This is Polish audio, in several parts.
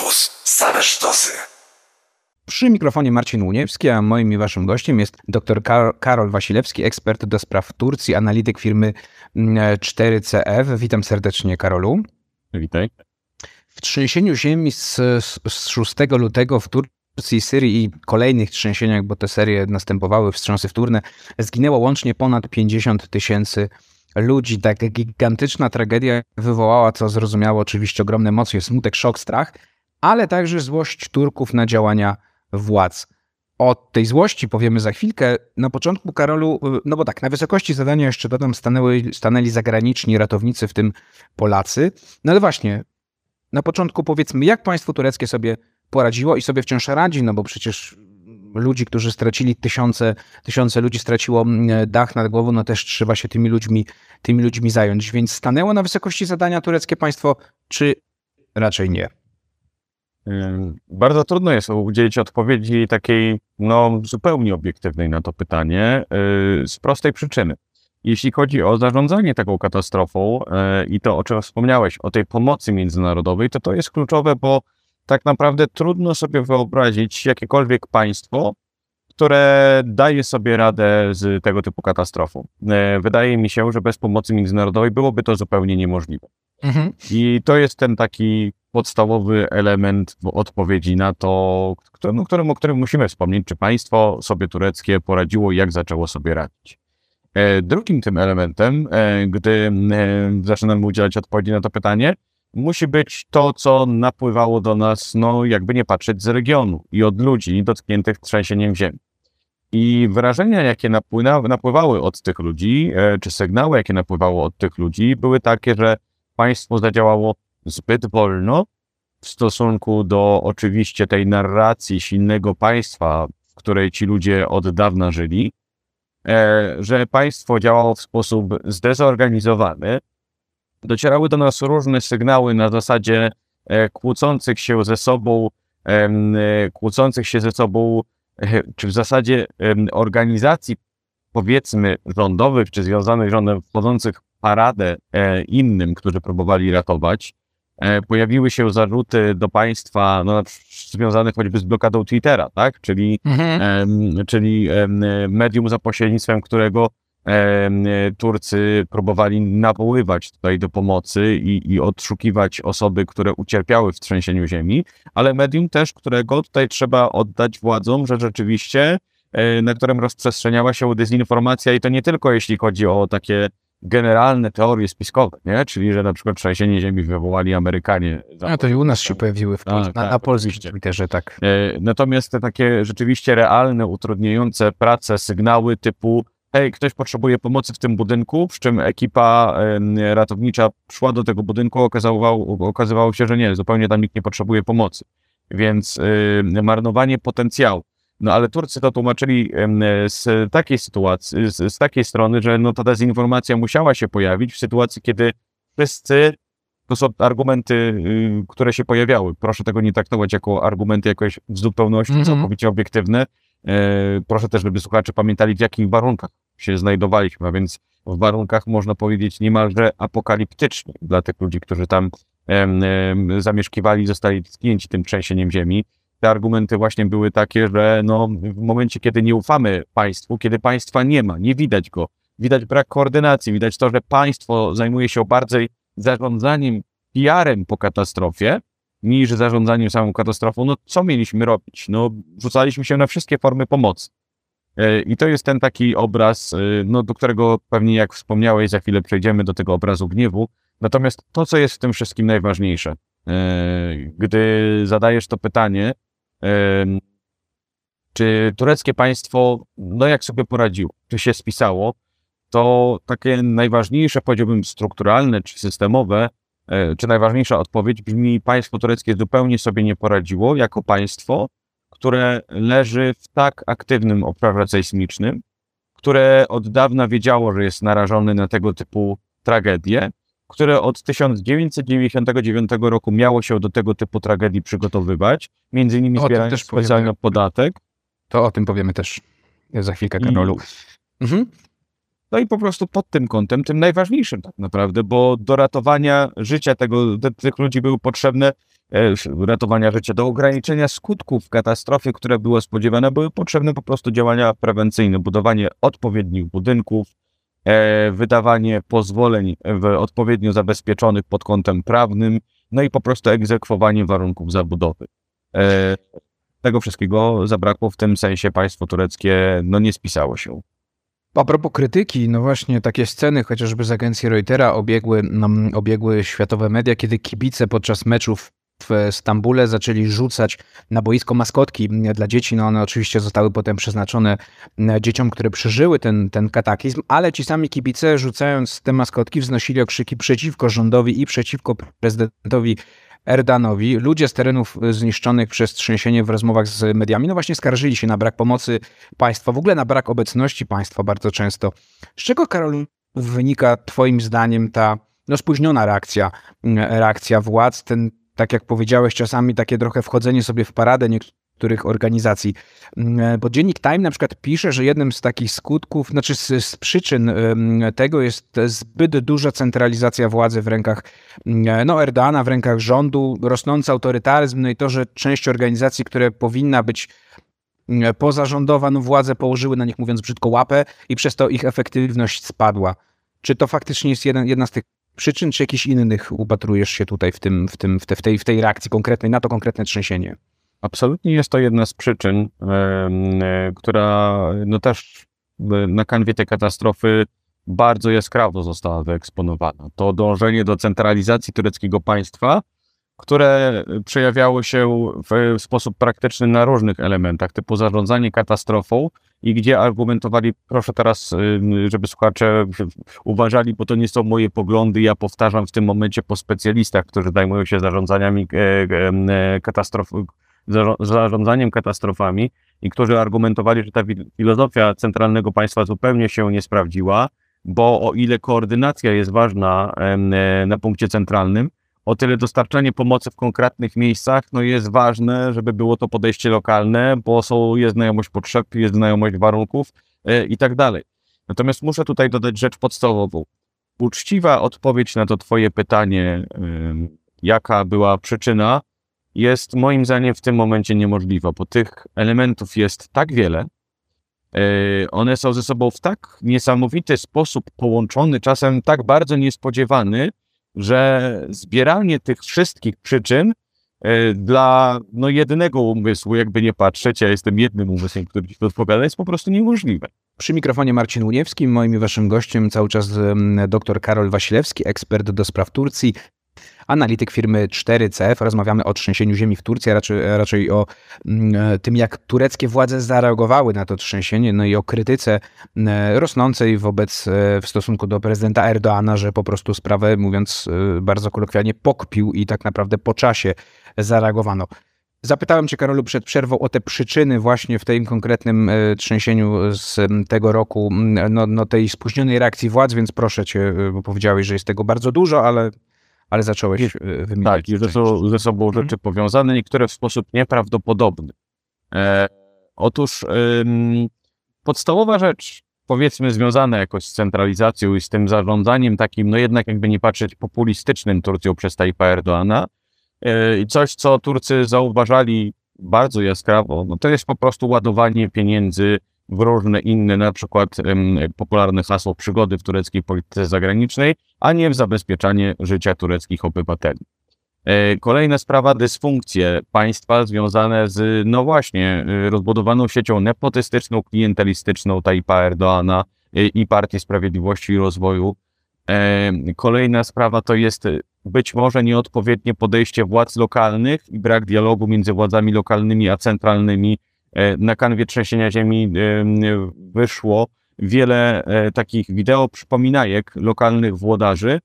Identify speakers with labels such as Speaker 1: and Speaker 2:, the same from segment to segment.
Speaker 1: Campus. Same sztosy.
Speaker 2: Przy mikrofonie Marcin Łuniewski, a moim i waszym gościem jest dr Karol Wasilewski, ekspert do spraw Turcji, analityk firmy 4CF. Witam serdecznie, Karolu.
Speaker 3: Witaj.
Speaker 2: W trzęsieniu ziemi z, z 6 lutego w Turcji, Syrii i kolejnych trzęsieniach, bo te serie następowały, wstrząsy wtórne, zginęło łącznie ponad 50 tysięcy ludzi. Taka gigantyczna tragedia wywołała, co zrozumiało, oczywiście ogromne emocje, smutek, szok, strach, ale także złość Turków na działania władz. O tej złości powiemy za chwilkę. Na początku, Karolu, no bo tak, na wysokości zadania jeszcze dodam, stanęły, stanęli zagraniczni ratownicy, w tym Polacy. No ale właśnie, na początku powiedzmy, jak państwo tureckie sobie poradziło i sobie wciąż radzi, no bo przecież ludzi, którzy stracili tysiące, tysiące ludzi straciło mm, dach nad głową, no też trzeba się tymi ludźmi, tymi ludźmi zająć. Więc stanęło na wysokości zadania tureckie państwo, czy raczej nie?
Speaker 3: Bardzo trudno jest udzielić odpowiedzi takiej no, zupełnie obiektywnej na to pytanie y, z prostej przyczyny. Jeśli chodzi o zarządzanie taką katastrofą y, i to, o czym wspomniałeś, o tej pomocy międzynarodowej, to to jest kluczowe, bo tak naprawdę trudno sobie wyobrazić jakiekolwiek państwo, które daje sobie radę z tego typu katastrofą. Y, wydaje mi się, że bez pomocy międzynarodowej byłoby to zupełnie niemożliwe. Mhm. I to jest ten taki podstawowy element odpowiedzi na to, no, którym, o którym musimy wspomnieć, czy państwo sobie tureckie poradziło i jak zaczęło sobie radzić. E, drugim tym elementem, e, gdy e, zaczynamy udzielać odpowiedzi na to pytanie, musi być to, co napływało do nas, no jakby nie patrzeć z regionu i od ludzi dotkniętych trzęsieniem ziemi. I wrażenia, jakie napływały od tych ludzi, czy sygnały, jakie napływały od tych ludzi, były takie, że państwo zadziałało zbyt wolno w stosunku do oczywiście tej narracji silnego państwa, w której ci ludzie od dawna żyli, e, że państwo działało w sposób zdezorganizowany. Docierały do nas różne sygnały na zasadzie e, kłócących się ze sobą, e, kłócących się ze sobą, czy w zasadzie organizacji, powiedzmy, rządowych, czy związanych z rządem, wchodzących paradę innym, którzy próbowali ratować. E, pojawiły się zarzuty do państwa no, związane choćby z blokadą Twittera, tak? czyli, mhm. czyli medium za pośrednictwem którego Turcy próbowali nawoływać tutaj do pomocy i, i odszukiwać osoby, które ucierpiały w trzęsieniu ziemi, ale medium też, którego tutaj trzeba oddać władzom, że rzeczywiście e, na którym rozprzestrzeniała się dezinformacja i to nie tylko jeśli chodzi o takie generalne teorie spiskowe, nie? Czyli, że na przykład trzęsienie ziemi wywołali Amerykanie.
Speaker 2: A to i u nas się pojawiły w tak, na, na polskim Twitterze, tak.
Speaker 3: E, natomiast te takie rzeczywiście realne, utrudniające pracę sygnały typu hej, ktoś potrzebuje pomocy w tym budynku, przy czym ekipa ratownicza szła do tego budynku, okazywało, okazywało się, że nie, zupełnie tam nikt nie potrzebuje pomocy. Więc y, marnowanie potencjału. No ale Turcy to tłumaczyli z takiej sytuacji, z, z takiej strony, że no ta dezinformacja musiała się pojawić w sytuacji, kiedy wszyscy, to są argumenty, y, które się pojawiały. Proszę tego nie traktować jako argumenty jakoś w zupełności mm -hmm. całkowicie obiektywne. E, proszę też, żeby słuchacze pamiętali, w jakich warunkach się znajdowaliśmy, a więc w warunkach, można powiedzieć, niemalże apokaliptycznych dla tych ludzi, którzy tam zamieszkiwali, zostali dotknięci tym trzęsieniem ziemi te argumenty właśnie były takie, że no, w momencie, kiedy nie ufamy państwu, kiedy państwa nie ma, nie widać go, widać brak koordynacji, widać to, że państwo zajmuje się bardziej zarządzaniem PR-em po katastrofie, niż zarządzaniem samą katastrofą, no co mieliśmy robić? No, rzucaliśmy się na wszystkie formy pomocy. E, I to jest ten taki obraz, e, no, do którego pewnie, jak wspomniałeś, za chwilę przejdziemy do tego obrazu gniewu. Natomiast to, co jest w tym wszystkim najważniejsze, e, gdy zadajesz to pytanie, czy tureckie państwo, no jak sobie poradziło, czy się spisało, to takie najważniejsze, powiedziałbym, strukturalne czy systemowe, e, czy najważniejsza odpowiedź brzmi: państwo tureckie zupełnie sobie nie poradziło jako państwo, które leży w tak aktywnym obszarze sejsmicznym, które od dawna wiedziało, że jest narażone na tego typu tragedie które od 1999 roku miało się do tego typu tragedii przygotowywać, między innymi zbierając specjalny powiemy. podatek.
Speaker 2: To o tym powiemy też za chwilkę, Karolu. I, mhm.
Speaker 3: No i po prostu pod tym kątem, tym najważniejszym tak naprawdę, bo do ratowania życia tego, tych ludzi były potrzebne, e, ratowania życia, do ograniczenia skutków katastrofy, które były spodziewane, były potrzebne po prostu działania prewencyjne, budowanie odpowiednich budynków, wydawanie pozwoleń odpowiednio zabezpieczonych pod kątem prawnym, no i po prostu egzekwowanie warunków zabudowy. E, tego wszystkiego zabrakło w tym sensie państwo tureckie no nie spisało się.
Speaker 2: A propos krytyki, no właśnie takie sceny chociażby z agencji Reutera obiegły, um, obiegły światowe media, kiedy kibice podczas meczów w Stambule zaczęli rzucać na boisko maskotki dla dzieci. No one oczywiście zostały potem przeznaczone dzieciom, które przeżyły ten, ten kataklizm, ale ci sami kibice rzucając te maskotki wznosili okrzyki przeciwko rządowi i przeciwko prezydentowi Erdanowi. Ludzie z terenów zniszczonych przez trzęsienie w rozmowach z mediami, no właśnie skarżyli się na brak pomocy państwa, w ogóle na brak obecności państwa bardzo często. Z czego, Karol, wynika twoim zdaniem ta no, spóźniona reakcja, reakcja władz, ten, tak jak powiedziałeś, czasami takie trochę wchodzenie sobie w paradę niektórych organizacji. Mm, bo dziennik Time na przykład pisze, że jednym z takich skutków, znaczy z, z przyczyn tego jest zbyt duża centralizacja władzy w rękach mm, no, Erdoana, w rękach rządu, rosnący autorytaryzm, no i to, że część organizacji, które powinna być mm, pozarządowa, no władzę położyły na nich, mówiąc brzydko, łapę i przez to ich efektywność spadła. Czy to faktycznie jest jeden, jedna z tych przyczyn, czy jakichś innych upatrujesz się tutaj w, tym, w, tym, w, te, w, tej, w tej reakcji konkretnej na to konkretne trzęsienie?
Speaker 3: Absolutnie jest to jedna z przyczyn, e, która no też na kanwie tej katastrofy bardzo jaskrawo została wyeksponowana. To dążenie do centralizacji tureckiego państwa, które przejawiało się w sposób praktyczny na różnych elementach, typu zarządzanie katastrofą i gdzie argumentowali, proszę teraz, żeby słuchacze uważali, bo to nie są moje poglądy, ja powtarzam w tym momencie po specjalistach, którzy zajmują się zarządzaniami e, e, katastrof, zarządzaniem katastrofami i którzy argumentowali, że ta filozofia centralnego państwa zupełnie się nie sprawdziła, bo o ile koordynacja jest ważna e, na punkcie centralnym, o tyle dostarczanie pomocy w konkretnych miejscach no jest ważne, żeby było to podejście lokalne, bo są, jest znajomość potrzeb, jest znajomość warunków yy, i tak dalej. Natomiast muszę tutaj dodać rzecz podstawową. Uczciwa odpowiedź na to Twoje pytanie, jaka była przyczyna, jest moim zdaniem w tym momencie niemożliwa, bo tych elementów jest tak wiele, yy, one są ze sobą w tak niesamowity sposób połączone, czasem tak bardzo niespodziewany, że zbieranie tych wszystkich przyczyn e, dla no, jednego umysłu, jakby nie patrzeć, ja jestem jednym umysłem, który ci to odpowiada, jest po prostu niemożliwe.
Speaker 2: Przy mikrofonie Marcin Uniewski, moim i waszym gościem cały czas dr Karol Wasilewski, ekspert do spraw Turcji, analityk firmy 4CF. Rozmawiamy o trzęsieniu ziemi w Turcji, a raczej, raczej o mm, tym, jak tureckie władze zareagowały na to trzęsienie, no i o krytyce mm, rosnącej wobec, e, w stosunku do prezydenta Erdoana, że po prostu sprawę, mówiąc e, bardzo kolokwialnie, pokpił i tak naprawdę po czasie zareagowano. Zapytałem Cię, Karolu, przed przerwą o te przyczyny właśnie w tym konkretnym e, trzęsieniu z tego roku, no, no tej spóźnionej reakcji władz, więc proszę Cię, bo powiedziałeś, że jest tego bardzo dużo, ale ale zacząłeś e, wymieniać.
Speaker 3: Tak, i że są ze sobą mhm. rzeczy powiązane, niektóre w sposób nieprawdopodobny. E, otóż ym, podstawowa rzecz, powiedzmy związana jakoś z centralizacją i z tym zarządzaniem takim, no jednak jakby nie patrzeć, populistycznym Turcją przez Tajpa Erdoana, e, i coś, co Turcy zauważali bardzo jaskrawo, no to jest po prostu ładowanie pieniędzy różne inne, na przykład popularne hasło przygody w tureckiej polityce zagranicznej, a nie w zabezpieczanie życia tureckich obywateli. E, kolejna sprawa, dysfunkcje państwa związane z, no właśnie, e, rozbudowaną siecią nepotystyczną, klientelistyczną Tajpa Erdoana e, i Partii Sprawiedliwości i Rozwoju. Kolejna sprawa to jest być może nieodpowiednie podejście władz lokalnych i brak dialogu między władzami lokalnymi a centralnymi na kanwie trzęsienia ziemi e, wyszło wiele e, takich wideo przypominajek lokalnych włodarzy,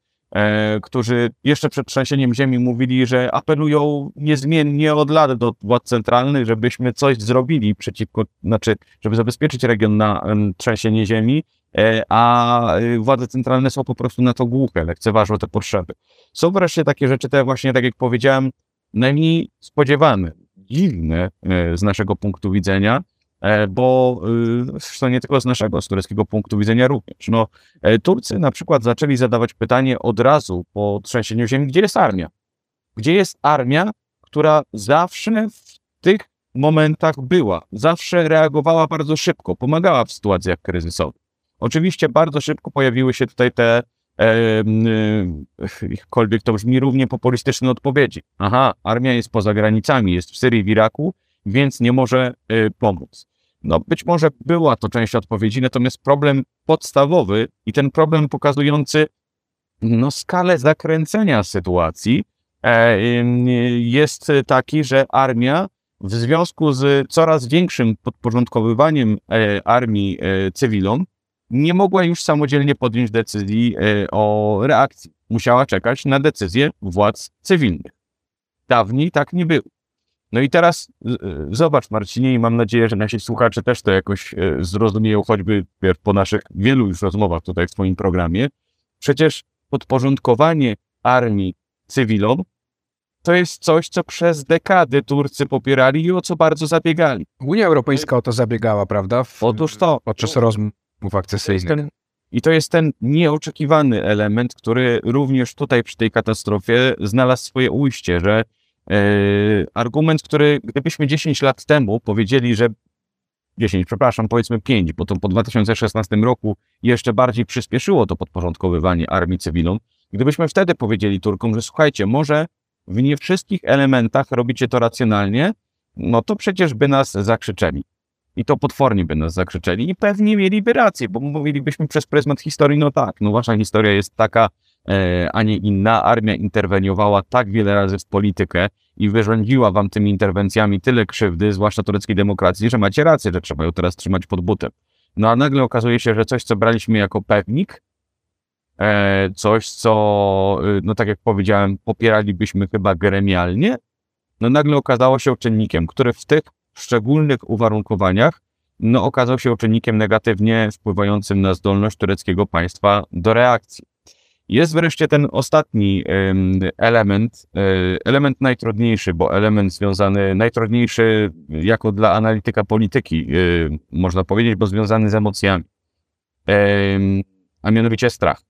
Speaker 3: którzy jeszcze przed trzęsieniem ziemi mówili, że apelują niezmiennie od lat do władz centralnych, żebyśmy coś zrobili przeciwko, znaczy, żeby zabezpieczyć region na trzęsienie ziemi, a władze centralne są po prostu na to głuche, lekceważą te potrzeby. Są wreszcie takie rzeczy, te właśnie, tak jak powiedziałem, najmniej spodziewane dziwne e, z naszego punktu widzenia, E, bo y, zresztą nie tylko z naszego, z tureckiego punktu widzenia również. No, e, Turcy na przykład zaczęli zadawać pytanie od razu po trzęsieniu ziemi, gdzie jest armia? Gdzie jest armia, która zawsze w tych momentach była, zawsze reagowała bardzo szybko, pomagała w sytuacjach kryzysowych. Oczywiście bardzo szybko pojawiły się tutaj te e, jakkolwiek to brzmi równie populistyczne odpowiedzi. Aha, armia jest poza granicami, jest w Syrii, w Iraku, więc nie może y, pomóc. No być może była to część odpowiedzi, natomiast problem podstawowy i ten problem pokazujący no, skalę zakręcenia sytuacji e, jest taki, że armia w związku z coraz większym podporządkowywaniem e, armii e, cywilom nie mogła już samodzielnie podjąć decyzji o reakcji. Musiała czekać na decyzję władz cywilnych. Dawniej tak nie było. No i teraz zobacz, Marcinie, i mam nadzieję, że nasi słuchacze też to jakoś e, zrozumieją, choćby po naszych wielu już rozmowach tutaj w swoim programie. Przecież podporządkowanie armii cywilom to jest coś, co przez dekady Turcy popierali i o co bardzo zabiegali.
Speaker 2: Unia Europejska o to zabiegała, prawda? W,
Speaker 3: Otóż to.
Speaker 2: Podczas rozmów akcesyjnych.
Speaker 3: I to jest ten nieoczekiwany element, który również tutaj przy tej katastrofie znalazł swoje ujście, że E, argument, który gdybyśmy 10 lat temu powiedzieli, że 10, przepraszam, powiedzmy 5, bo to po 2016 roku jeszcze bardziej przyspieszyło to podporządkowywanie armii cywilną. Gdybyśmy wtedy powiedzieli Turkom, że słuchajcie, może w nie wszystkich elementach robicie to racjonalnie, no to przecież by nas zakrzyczeli. I to potwornie by nas zakrzyczeli i pewnie mieliby rację, bo mówilibyśmy przez pryzmat historii, no tak, no wasza historia jest taka, E, a nie inna. Armia interweniowała tak wiele razy w politykę i wyrządziła wam tymi interwencjami tyle krzywdy, zwłaszcza tureckiej demokracji, że macie rację, że trzeba ją teraz trzymać pod butem. No a nagle okazuje się, że coś, co braliśmy jako pewnik, e, coś, co, y, no tak jak powiedziałem, popieralibyśmy chyba gremialnie, no nagle okazało się czynnikiem, który w tych szczególnych uwarunkowaniach no, okazał się czynnikiem negatywnie wpływającym na zdolność tureckiego państwa do reakcji. Jest wreszcie ten ostatni element, e, element najtrudniejszy, bo element związany, najtrudniejszy jako dla analityka polityki, e, można powiedzieć, bo związany z emocjami, a mianowicie strach.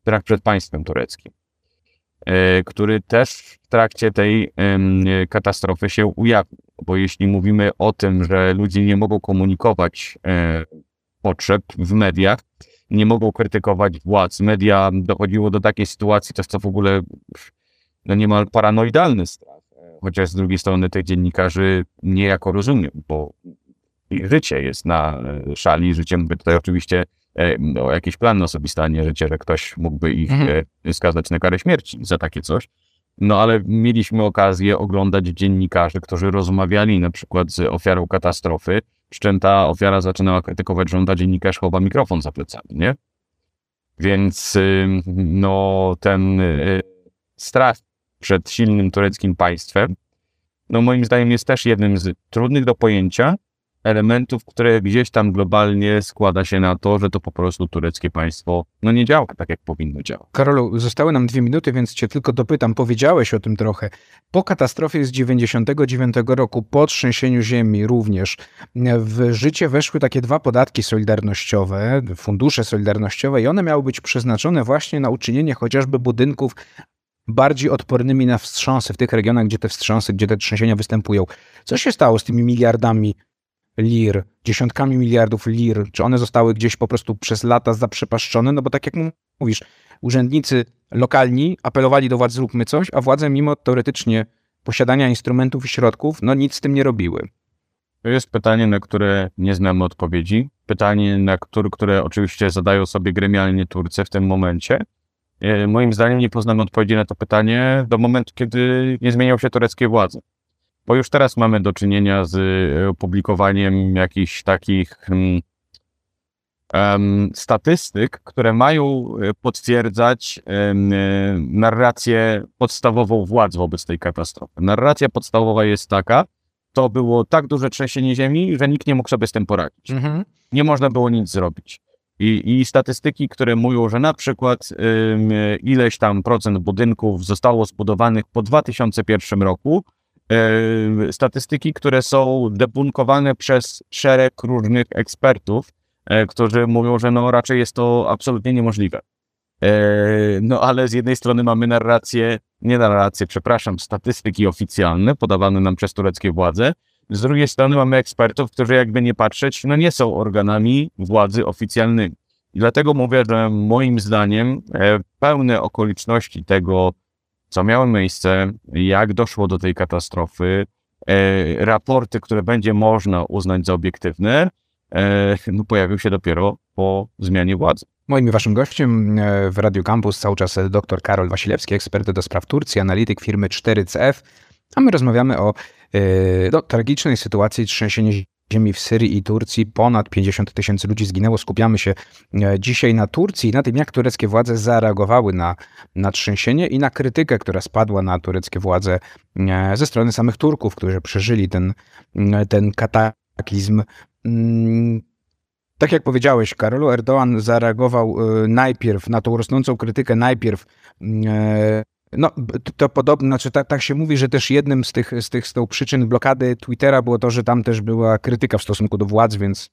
Speaker 3: Strach przed państwem tureckim, który też w trakcie tej katastrofy się ujawnił. Bo jeśli mówimy o tym, że ludzie nie mogą komunikować potrzeb w mediach, nie mogą krytykować władz. Media dochodziło do takiej sytuacji, to jest to w ogóle no niemal paranoidalny strach. Chociaż z drugiej strony tych dziennikarzy niejako rozumiem, bo życie jest na e, szali. Życie mówię tutaj oczywiście e, no, jakieś plany osobiste, a nie życie, że ktoś mógłby ich mhm. E, skazać na karę śmierci za takie coś. No ale mieliśmy okazję oglądać dziennikarzy, którzy rozmawiali na przykład z ofiarą katastrofy Szczęta ofiara zaczynała krytykować rząda, dziennikarz chowa mikrofon za plecami, nie? Więc no, ten y, strach przed silnym tureckim państwem, no moim zdaniem jest też jednym z trudnych do pojęcia, elementów, które gdzieś tam globalnie składa się na to, że to po prostu tureckie państwo no nie działa tak, jak powinno działać.
Speaker 2: Karolu, zostały nam dwie minuty, więc cię tylko dopytam. Powiedziałeś o tym trochę. Po katastrofie z 99 roku, po trzęsieniu ziemi również, w życie weszły takie dwa podatki solidarnościowe, fundusze solidarnościowe i one miały być przeznaczone właśnie na uczynienie chociażby budynków bardziej odpornymi na wstrząsy w tych regionach, gdzie te wstrząsy, gdzie te trzęsienia występują. Co się stało z tymi miliardami lir, dziesiątkami miliardów lir, czy one zostały gdzieś po prostu przez lata zaprzepaszczone? No bo tak jak mówisz, urzędnicy lokalni apelowali do władz zróbmy coś, a władze mimo teoretycznie posiadania instrumentów i środków, no nic z tym nie robiły.
Speaker 3: To jest pytanie, na które nie znamy odpowiedzi. Pytanie, na które, które oczywiście zadają sobie gremialnie Turcy w tym momencie. E, moim zdaniem nie poznamy odpowiedzi na to pytanie do momentu, kiedy nie zmienią się tureckie władze bo już teraz mamy do czynienia z e, opublikowaniem jakichś takich um, statystyk, które mają e, potwierdzać um, narrację podstawową władz wobec tej katastrofy. Narracja podstawowa jest taka, to było tak duże trzęsienie ziemi, że nikt nie mógł sobie z tym poradzić. Mhm. Nie można było nic zrobić. I, I, statystyki, które mówią, że na przykład ileś tam procent budynków zostało zbudowanych po 2001 roku, statystyki, które są debunkowane przez szereg różnych ekspertów, e, którzy mówią, że no raczej jest to absolutnie niemożliwe. E, no ale z jednej strony mamy narrację, nie narrację, przepraszam, statystyki oficjalne podawane nam przez tureckie władze, z drugiej strony mamy ekspertów, którzy jakby nie patrzeć, no nie są organami władzy oficjalnymi. I dlatego mówię, że moim zdaniem e, pełne okoliczności tego, co miało miejsce, jak doszło do tej katastrofy, e, raporty, które będzie można uznać za obiektywne, e, no pojawił się dopiero po zmianie władzy.
Speaker 2: Moim waszym gościem w Radio Campus cały czas dr Karol Wasilewski, ekspert do spraw Turcji, analityk firmy 4CF, a my rozmawiamy o no, tragicznej sytuacji trzęsienia ziemi w Syrii i Turcji. Ponad 50 tysięcy ludzi zginęło. Skupiamy się e, dzisiaj na Turcji i na tym, jak tureckie władze zareagowały na, na trzęsienie i na krytykę, która spadła na tureckie władze e, ze strony samych Turków, którzy przeżyli ten, e, ten kataklizm. Mm, tak jak powiedziałeś, Karolu, Erdoğan zareagował najpierw na tą rosnącą krytykę, najpierw no, to podobno, znaczy tak, tak się mówi, że też jednym z tych, z tych z tą przyczyn blokady Twittera było to, że tam też była krytyka w stosunku do władz, więc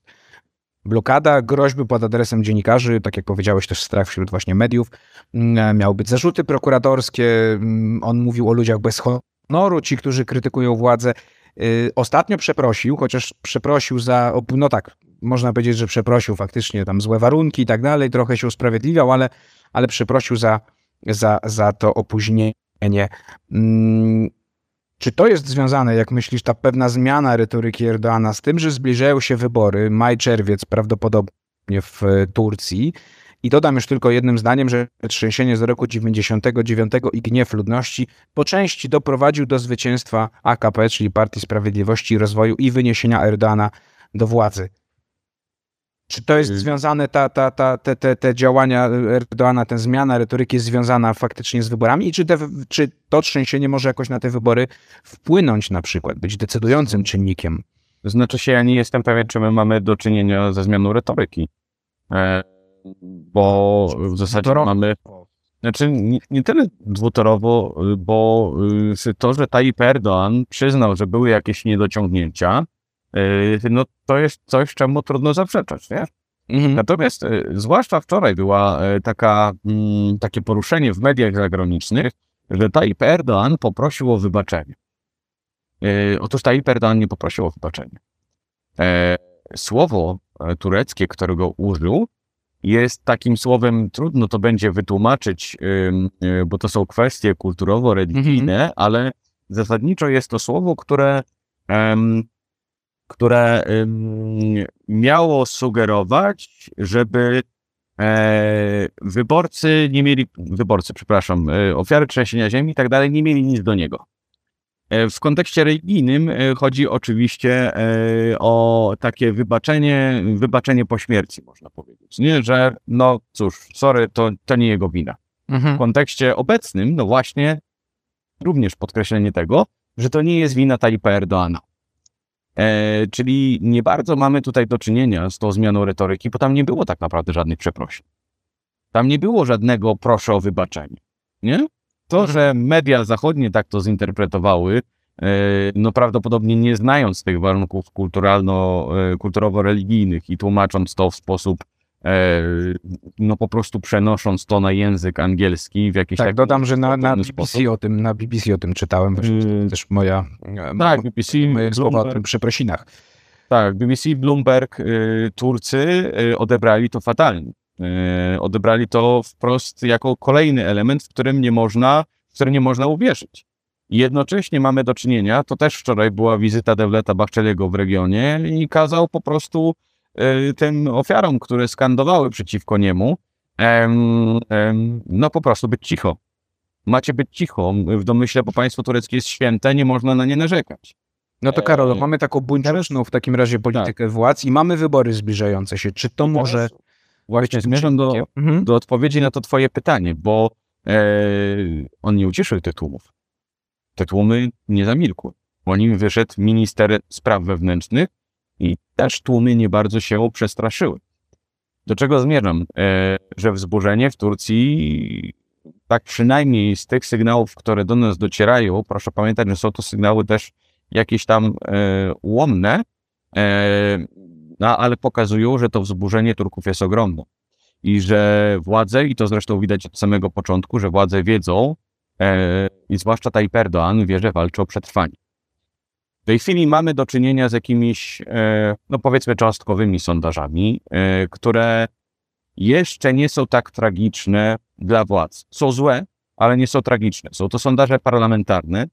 Speaker 2: blokada, groźby pod adresem dziennikarzy, tak jak powiedziałeś, też strach wśród właśnie mediów. Mm, miały być zarzuty prokuratorskie. Mm, on mówił o ludziach bez honoru, ci, którzy krytykują władzę. Y, ostatnio przeprosił, chociaż przeprosił za, no tak, można powiedzieć, że przeprosił faktycznie tam złe warunki i tak dalej, trochę się usprawiedliwiał, ale, ale przeprosił za za, za to opóźnienie. Mm, czy to jest związane, jak myślisz, ta pewna zmiana retoryki Erdoana z tym, że zbliżają się wybory, maj, czerwiec prawdopodobnie w Turcji? I dodam już tylko jednym zdaniem, że trzęsienie z roku 99 i gniew ludności po części doprowadził do zwycięstwa AKP, czyli Partii Sprawiedliwości i Rozwoju i wyniesienia Erdoana do władzy. Czy to jest y- związane, ta, ta, ta, te, te, te działania Erdoana, ta zmiana retoryki jest związana faktycznie z wyborami i czy, te, czy to trzęsienie może jakoś na te wybory wpłynąć na przykład, być decydującym czynnikiem?
Speaker 3: Znaczy się, ja nie jestem pewien, czy my mamy do czynienia ze zmianą retoryki, e, bo w zasadzie Dwutorowo. mamy... Znaczy nie, nie tyle dwutorowo, bo y, to, że Tayyip Erdoğan przyznał, że były jakieś niedociągnięcia, no to jest coś, czemu trudno zaprzeczać, nie? Mhm. Natomiast yy, zwłaszcza wczoraj była yy, taka, mm, takie poruszenie w mediach zagranicznych, że Tayyip Erdoğan poprosił o wybaczenie. Otóż Tayyip Erdoğan nie poprosił o wybaczenie. E, słowo e, tureckie, którego użył, jest takim słowem, trudno to będzie wytłumaczyć, bo to są kwestie kulturowo-religijne, mhm. ale zasadniczo jest to słowo, które które miało sugerować, żeby e, wyborcy nie mieli, wyborcy, przepraszam, e, ofiary trzęsienia ziemi i tak dalej, nie mieli nic do niego. E, w kontekście religijnym chodzi oczywiście o takie wybaczenie, wybaczenie po śmierci, można powiedzieć. Nie, że no cóż, sorry, to, to nie jego wina. Mhm. W kontekście obecnym, no właśnie, również podkreślenie tego, że to nie jest wina Talipa Erdoana. E, czyli nie bardzo mamy tutaj do czynienia z tą zmianą retoryki, bo tam nie było tak naprawdę żadnych przeprosin. Tam nie było żadnego proszę o wybaczenie. Nie? To, mhm. że media zachodnie tak to zinterpretowały, e, no prawdopodobnie nie znając tych warunków kulturalno, e, kulturowo-religijnych i tłumacząc to w sposób no po prostu przenosząc to na język angielski w jakiś
Speaker 2: tak, dodam, że na, na BBC o tym, na BBC o tym czytałem, yy, też moja
Speaker 3: e, tak, BBC,
Speaker 2: moje słowa o tym przeprosinach.
Speaker 3: Tak, BBC, Bloomberg, y, Turcy y, odebrali to fatalnie. Y, odebrali to wprost jako kolejny element, w którym nie można, w którym nie można uwierzyć. Jednocześnie mamy do czynienia, to też wczoraj była wizyta Devleta Bachczeliego w regionie i kazał po prostu tym ofiarom, które skandowały przeciwko niemu, no po prostu być cicho. Macie być cicho w domyśle, bo państwo tureckie jest święte, nie można na nie narzekać.
Speaker 2: No to Karol, e, mamy taką buńczuczną w takim razie politykę tak. władz i mamy wybory zbliżające się. Czy to może...
Speaker 3: Właśnie zmierzam do, mhm. do odpowiedzi na to twoje pytanie, bo e, on nie uciszył tych tłumów. Te tłumy nie zamilkły. Po nim wyszedł minister spraw wewnętrznych i też tłumy nie bardzo się przestraszyły. Do czego zmierzam? E, że wzburzenie w Turcji tak przynajmniej z tych sygnałów, które do nas docierają, proszę pamiętać, że są to sygnały też jakieś tam e, ułomne, e, no, ale pokazują, że to wzburzenie Turków jest ogromne. I że władze, i to zresztą widać od samego początku, że władze wiedzą, i zwłaszcza Tayyip Erdoğan wie, że walczy o przetrwanie. W tej chwili mamy do czynienia z jakimiś, e, no powiedzmy, cząstkowymi sondażami, e, które jeszcze nie są tak tragiczne dla władz. Są złe, ale nie są tragiczne. Są to sondaże parlamentarne.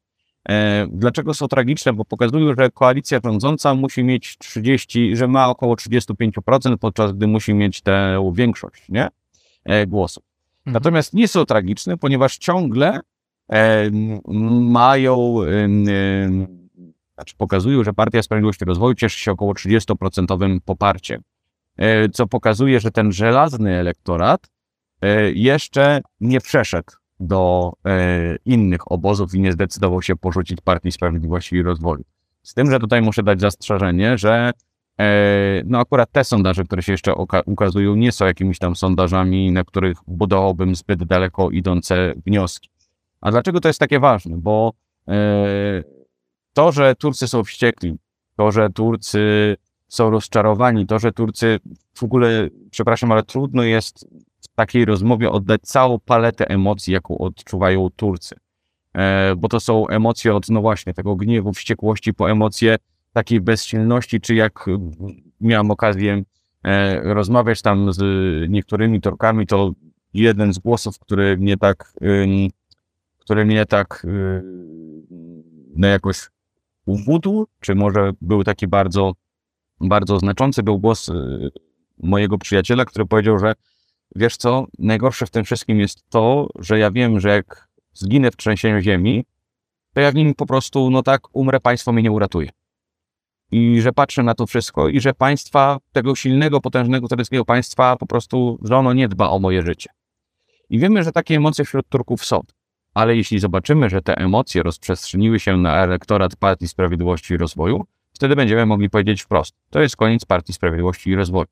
Speaker 3: E, dlaczego są tragiczne? Bo pokazują, że koalicja rządząca musi mieć 30, że ma około 35%, podczas gdy musi mieć tę większość nie? głosów. Mhm. Natomiast nie są tragiczne, ponieważ ciągle mają znaczy pokazują, że Partia Sprawiedliwości i Rozwoju cieszy się około 30% poparciem, e, co pokazuje, że ten żelazny elektorat e, jeszcze nie przeszedł do e, innych obozów i nie zdecydował się porzucić Partii Sprawiedliwości i Rozwoju. Z tym, że tutaj muszę dać zastrzeżenie, że no akurat te sondaże, które się jeszcze ukazują, nie są jakimiś tam sondażami, na których budowałbym zbyt daleko idące wnioski. A dlaczego to jest takie ważne? Bo to, że Turcy są wściekli, to, że Turcy są rozczarowani, to, że Turcy w ogóle, przepraszam, ale trudno jest w takiej rozmowie oddać całą paletę emocji, jaką odczuwają Turcy. E, bo to są emocje od, no właśnie, tego gniewu, wściekłości, po emocje takiej bezsilności, czy jak miałem okazję e, rozmawiać tam z niektórymi Turkami, to jeden z głosów, który mnie tak, który mnie tak no jakoś uwódł, czy może był taki bardzo, bardzo znaczący, był głos y, mojego przyjaciela, który powiedział, że wiesz co, najgorsze w tym wszystkim jest to, że ja wiem, że jak zginę w trzęsieniu ziemi, to ja w nim po prostu, no tak, umrę, państwo mnie nie uratuje. I że patrzę na to wszystko i że państwa, tego silnego, potężnego tureckiego państwa po prostu, że ono nie dba o moje życie. I wiemy, że takie emocje wśród Turków są. Ale jeśli zobaczymy, że te emocje rozprzestrzeniły się na elektorat Partii Sprawiedliwości i Rozwoju, wtedy będziemy mogli powiedzieć wprost: to jest koniec Partii Sprawiedliwości i Rozwoju.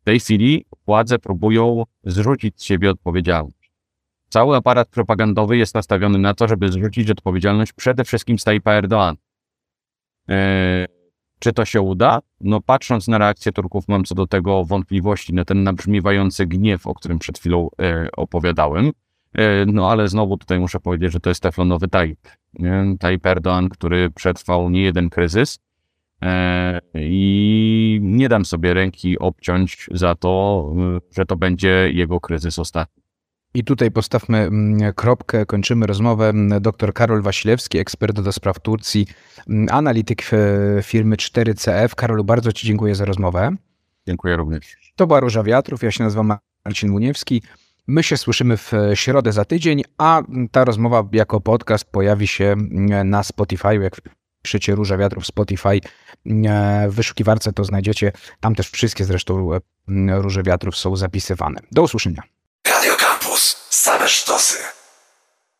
Speaker 3: W tej chwili władze próbują zrzucić z siebie odpowiedzialność. Cały aparat propagandowy jest nastawiony na to, żeby zrzucić odpowiedzialność przede wszystkim z Tajpa Erdoğan. Eee, czy to się uda? No patrząc na reakcję Turków mam co do tego wątpliwości, na ten nabrzmiewający gniew, o którym przed chwilą e, opowiadałem. E, no ale znowu tutaj muszę powiedzieć, że to jest teflonowy Tayyip. Tayyip Erdoğan, który przetrwał nie jeden kryzys e, i nie dam sobie ręki obciąć za to, e, że to będzie jego kryzys ostatni.
Speaker 2: I tutaj postawmy mm, kropkę, kończymy rozmowę. Dr Karol Wasilewski, ekspert do spraw Turcji, mm, analityk firmy 4CF. Karolu, bardzo Ci dziękuję za rozmowę.
Speaker 3: Dziękuję również.
Speaker 2: To była Róża Wiatrów, ja się nazywam Marcin Muniewski. My się słyszymy w środę za tydzień, a ta rozmowa jako podcast pojawi się na Spotify, jak piszecie Róża Wiatrów Spotify w wyszukiwarce, to znajdziecie. Tam też wszystkie zresztą Róże Wiatrów są zapisywane. Do usłyszenia. Radio Campus. Same sztosy.